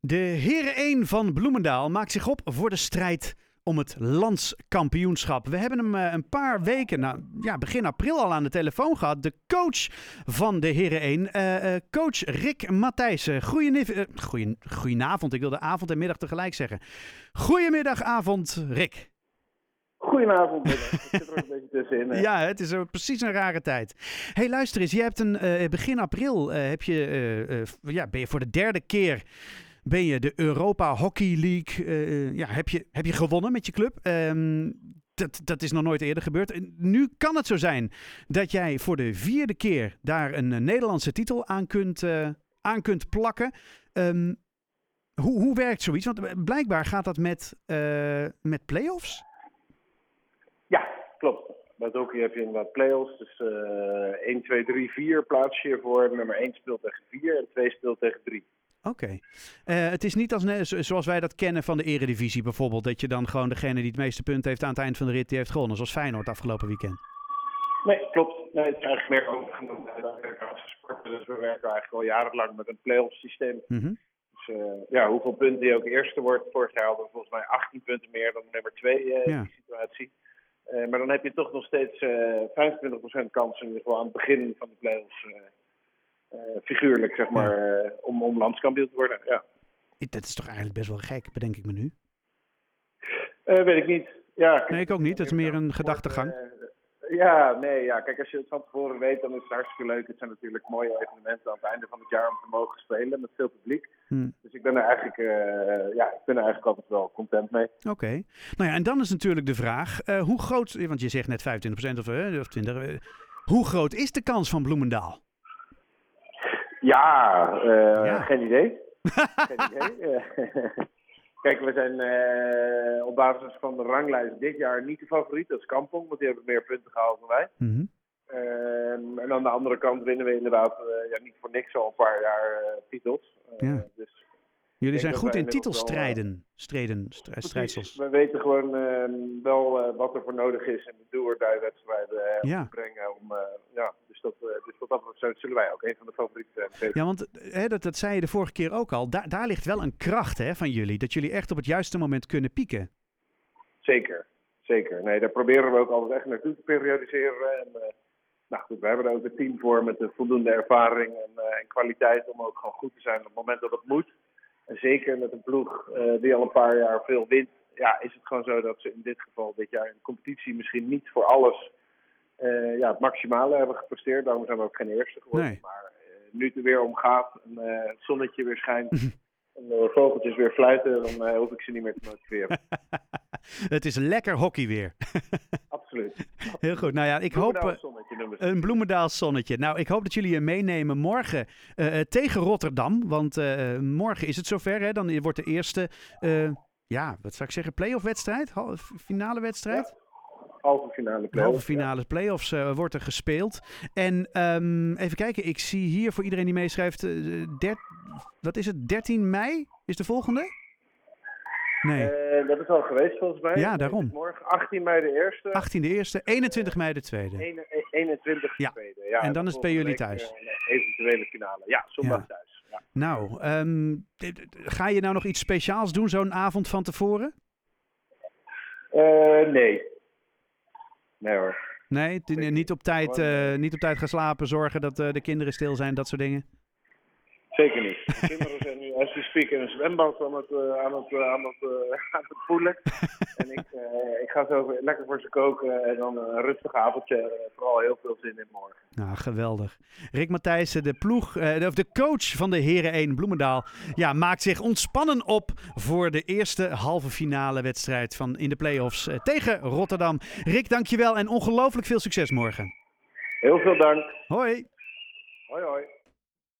De Heren 1 van Bloemendaal maakt zich op voor de strijd om het landskampioenschap. We hebben hem eh, een paar weken, nou, ja, begin april al aan de telefoon gehad. De coach van de Heren 1, eh, eh, coach Rick Matthijssen. Goedenavond, ik wilde avond en middag tegelijk zeggen. Goedemiddag, avond, Rick. Goedenavond, Ik zit er een beetje tussenin. hè. Ja, het is een- precies een rare tijd. hey, luister eens. Je hebt een, begin april heb je, ja, ben je voor de derde keer ben je de Europa Hockey League. eh, ja, heb, je, heb je gewonnen met je club. Ehm, dat, dat is nog nooit eerder gebeurd. En nu kan het zo zijn dat jij voor de vierde keer daar een, eh, Nederlandse titel aan kunt, eh, aan kunt plakken. Ehm, hoe, hoe werkt zoiets? Want blijkbaar gaat dat met, eh met play-offs. Ja, klopt. Het hockey heb je inderdaad play-offs. Dus eh 1, 2, 3, 4 plaats je voor. Nummer 1 speelt tegen 4 en 2 speelt tegen 3. Oké. Eh, het is niet als, zoals wij dat kennen van de eredivisie bijvoorbeeld. Dat je dan gewoon degene die het meeste punten heeft aan het eind van de rit, die heeft gewonnen. Zoals Feyenoord afgelopen weekend. Nee, klopt. Nee, het is eigenlijk meer overgenomen Amerikaanse sporten. Dus we werken eigenlijk al jarenlang met een play-off systeem. Mhm. Dus eh, ja, hoeveel punten die ook eerste wordt. Vorig jaar hadden we volgens mij 18 punten meer dan nummer 2 eh, Ja. in die situatie. Maar dan heb je toch nog steeds eh 25% kans in ieder geval aan het begin van de play-offs. Eh, figuurlijk, zeg maar, eh, om, om landskampioen te worden. Ja. Dat is toch eigenlijk best wel gek, bedenk ik me nu. Eh, weet ik niet. Ja, kijk, Nee, ik ook niet. Dat is meer een gedachtegang. ja, nee, ja. Kijk, als je het van tevoren weet, dan is het hartstikke leuk. Het zijn natuurlijk mooie evenementen aan het einde van het jaar om te mogen spelen met veel publiek. Hm. Dus ik ben er eigenlijk, ja, ik ben er eigenlijk altijd wel content mee. Oké. Nou ja, en dan is natuurlijk de vraag, hoe groot, want je zegt net 25% of, of 20, eh, hoe groot is de kans van Bloemendaal? Ja, eh, Ja. geen idee. geen idee. Eh, Kijk, we zijn eh, op basis van de ranglijst dit jaar niet de favoriet. Dat is Kampong, want die hebben meer punten gehaald dan wij. Mhm. Ehm, en aan de andere kant winnen we inderdaad ja, niet voor niks al een paar jaar titels. Ja. Dus Jullie zijn goed in titelstrijden, streden, strijdsels. we weten gewoon ehm, wel wat er voor nodig is in de do-or-die-wedstrijden om Ja. te brengen. Om, ja, dus, dat, eh, dus dat betreft zullen wij ook een van de favorieten zijn. Ja, want eh, hè, dat, dat zei je de vorige keer ook al. Daar, daar ligt wel een kracht hè, van jullie. Dat jullie echt op het juiste moment kunnen pieken. Zeker, zeker. Nee, daar proberen we ook altijd echt naartoe te periodiseren. En, eh, nou goed, we hebben er ook een team voor met de voldoende ervaring en, eh, en kwaliteit om ook gewoon goed te zijn op het moment dat het moet. En zeker met een ploeg eh, die al een paar jaar veel wint, ja, is het gewoon zo dat ze in dit geval dit jaar in de competitie misschien niet voor alles eh, ja, het maximale hebben gepresteerd. Daarom zijn we ook geen eerste geworden. Nee. Maar eh, nu het er weer om gaat en eh, het zonnetje weer schijnt en de vogeltjes weer fluiten, dan hoef ik ze niet meer te motiveren. het is lekker hockey weer. Absoluut. Heel goed. Nou ja, ik hoop... Een Bloemendaals zonnetje. Nou, ik hoop dat jullie je meenemen morgen tegen Rotterdam. Want morgen is het zover. Hè? Dan wordt de eerste, eh, ja, wat zou ik zeggen, play-off wedstrijd? Finale wedstrijd? Halve finale De play halve finale play-offs eh, wordt er gespeeld. En ehm, even kijken, ik zie hier voor iedereen die meeschrijft, der- wat is het, 13 mei is de volgende? Nee, Eh, dat is al geweest volgens mij. Ja, daarom. Morgen 18 mei de eerste. 18 de eerste, 21 mei de tweede. 21 Ja. tweede. Ja, En dan is het bij jullie thuis. eventuele finale. Ja, zondag Ja. thuis. Ja. Nou, ehm, ga je nou nog iets speciaals doen zo'n avond van tevoren? Nee. Nee hoor. Nee, niet op tijd, eh, eh, niet op tijd gaan slapen, zorgen dat eh, de kinderen stil zijn, dat soort dingen. Zeker niet. De kinderen zijn nu, als we speak, in een zwembad aan het, aan het, aan het, aan het voelen. en ik, ik ga zo lekker voor ze koken en dan een rustig avondje. Vooral heel veel zin in morgen. Nou, geweldig. Rick Matthijssen, de ploeg, eh, of de coach van de Heren 1 Bloemendaal, ja, maakt zich ontspannen op voor de eerste halve finale wedstrijd van in de play-offs eh, tegen Rotterdam. Rick, dankjewel en ongelooflijk veel succes morgen. Heel veel dank. Hoi! Hoi hoi.